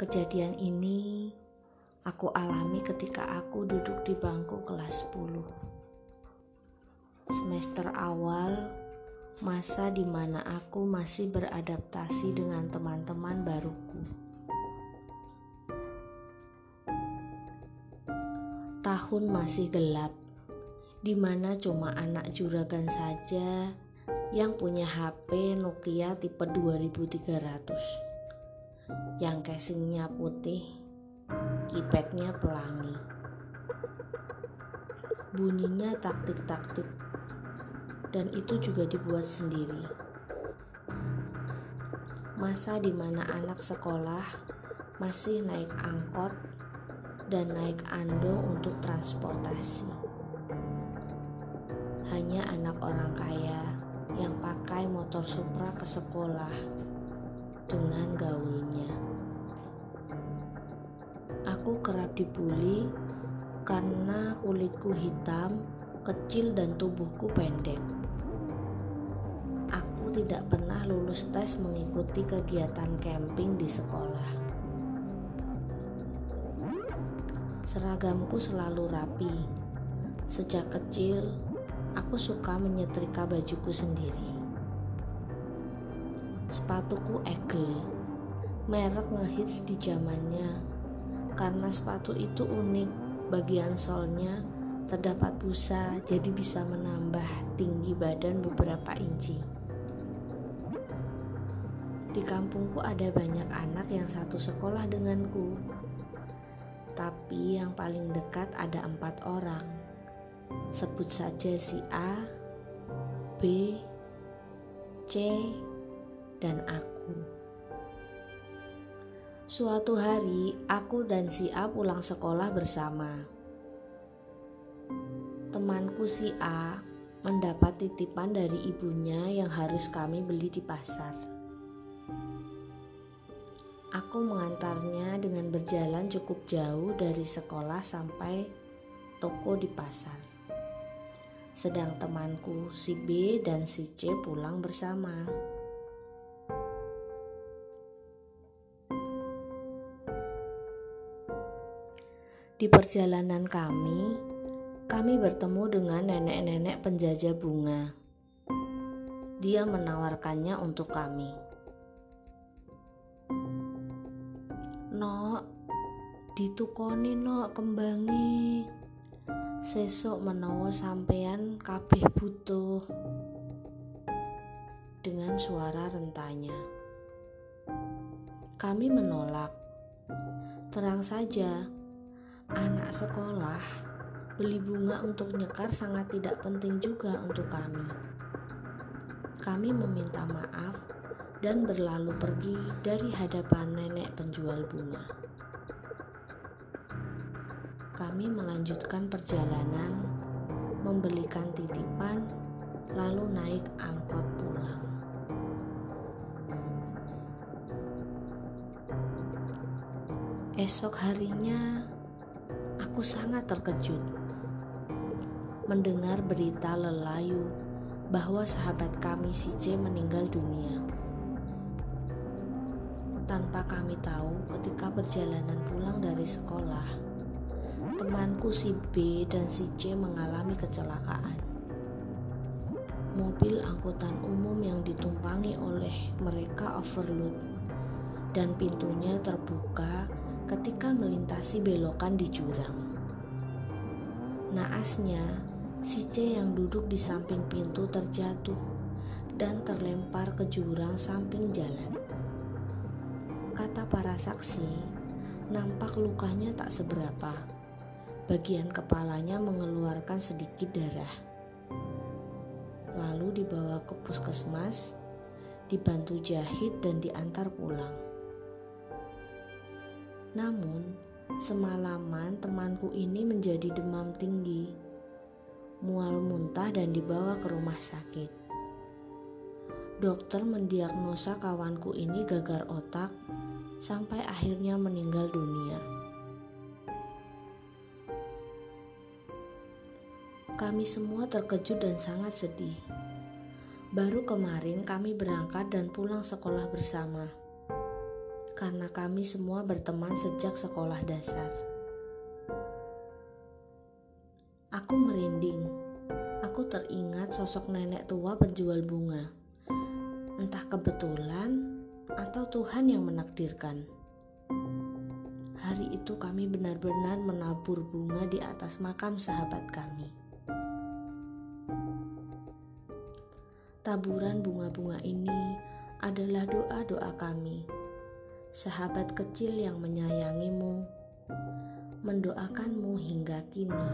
Kejadian ini aku alami ketika aku duduk di bangku kelas 10. Semester awal, masa di mana aku masih beradaptasi dengan teman-teman baruku. Tahun masih gelap, di mana cuma anak juragan saja yang punya HP Nokia tipe 2300 yang casingnya putih, keypadnya pelangi. Bunyinya taktik-taktik, dan itu juga dibuat sendiri. Masa di mana anak sekolah masih naik angkot dan naik ando untuk transportasi. Hanya anak orang kaya yang pakai motor Supra ke sekolah dengan gaulnya. Aku kerap dibully karena kulitku hitam, kecil dan tubuhku pendek. Aku tidak pernah lulus tes mengikuti kegiatan camping di sekolah. Seragamku selalu rapi. Sejak kecil, aku suka menyetrika bajuku sendiri. Sepatuku Eagle, merek ngehits di zamannya. Karena sepatu itu unik, bagian solnya terdapat busa jadi bisa menambah tinggi badan beberapa inci. Di kampungku ada banyak anak yang satu sekolah denganku. Tapi yang paling dekat ada empat orang. Sebut saja si A, B, C, dan aku. Suatu hari, aku dan si A pulang sekolah bersama. Temanku si A mendapat titipan dari ibunya yang harus kami beli di pasar. Aku mengantarnya dengan berjalan cukup jauh dari sekolah sampai toko di pasar. Sedang temanku si B dan si C pulang bersama. Di perjalanan kami, kami bertemu dengan nenek-nenek penjajah bunga. Dia menawarkannya untuk kami. Nok, ditukoni nok kembangi. Sesok menawa sampean kabeh butuh. Dengan suara rentanya. Kami menolak. Terang saja, anak sekolah, beli bunga untuk nyekar sangat tidak penting juga untuk kami. Kami meminta maaf dan berlalu pergi dari hadapan nenek penjual bunga. Kami melanjutkan perjalanan, membelikan titipan, lalu naik angkot pulang. Esok harinya, aku sangat terkejut mendengar berita lelayu bahwa sahabat kami si C meninggal dunia. Tanpa kami tahu, ketika perjalanan pulang dari sekolah, temanku si B dan si C mengalami kecelakaan. Mobil angkutan umum yang ditumpangi oleh mereka overload dan pintunya terbuka ketika melintasi belokan di jurang. Naasnya, si C yang duduk di samping pintu terjatuh dan terlempar ke jurang samping jalan. Kata para saksi, nampak lukanya tak seberapa. Bagian kepalanya mengeluarkan sedikit darah. Lalu dibawa ke puskesmas, dibantu jahit dan diantar pulang. Namun, semalaman temanku ini menjadi demam tinggi, mual muntah dan dibawa ke rumah sakit. Dokter mendiagnosa kawanku ini gagal otak sampai akhirnya meninggal dunia. Kami semua terkejut dan sangat sedih. Baru kemarin kami berangkat dan pulang sekolah bersama. Karena kami semua berteman sejak sekolah dasar. Aku merinding. Aku teringat sosok nenek tua penjual bunga. Entah kebetulan atau Tuhan yang menakdirkan. Hari itu kami benar-benar menabur bunga di atas makam sahabat kami. Taburan bunga-bunga ini adalah doa-doa kami, sahabat kecil yang menyayangimu, mendoakanmu hingga kini.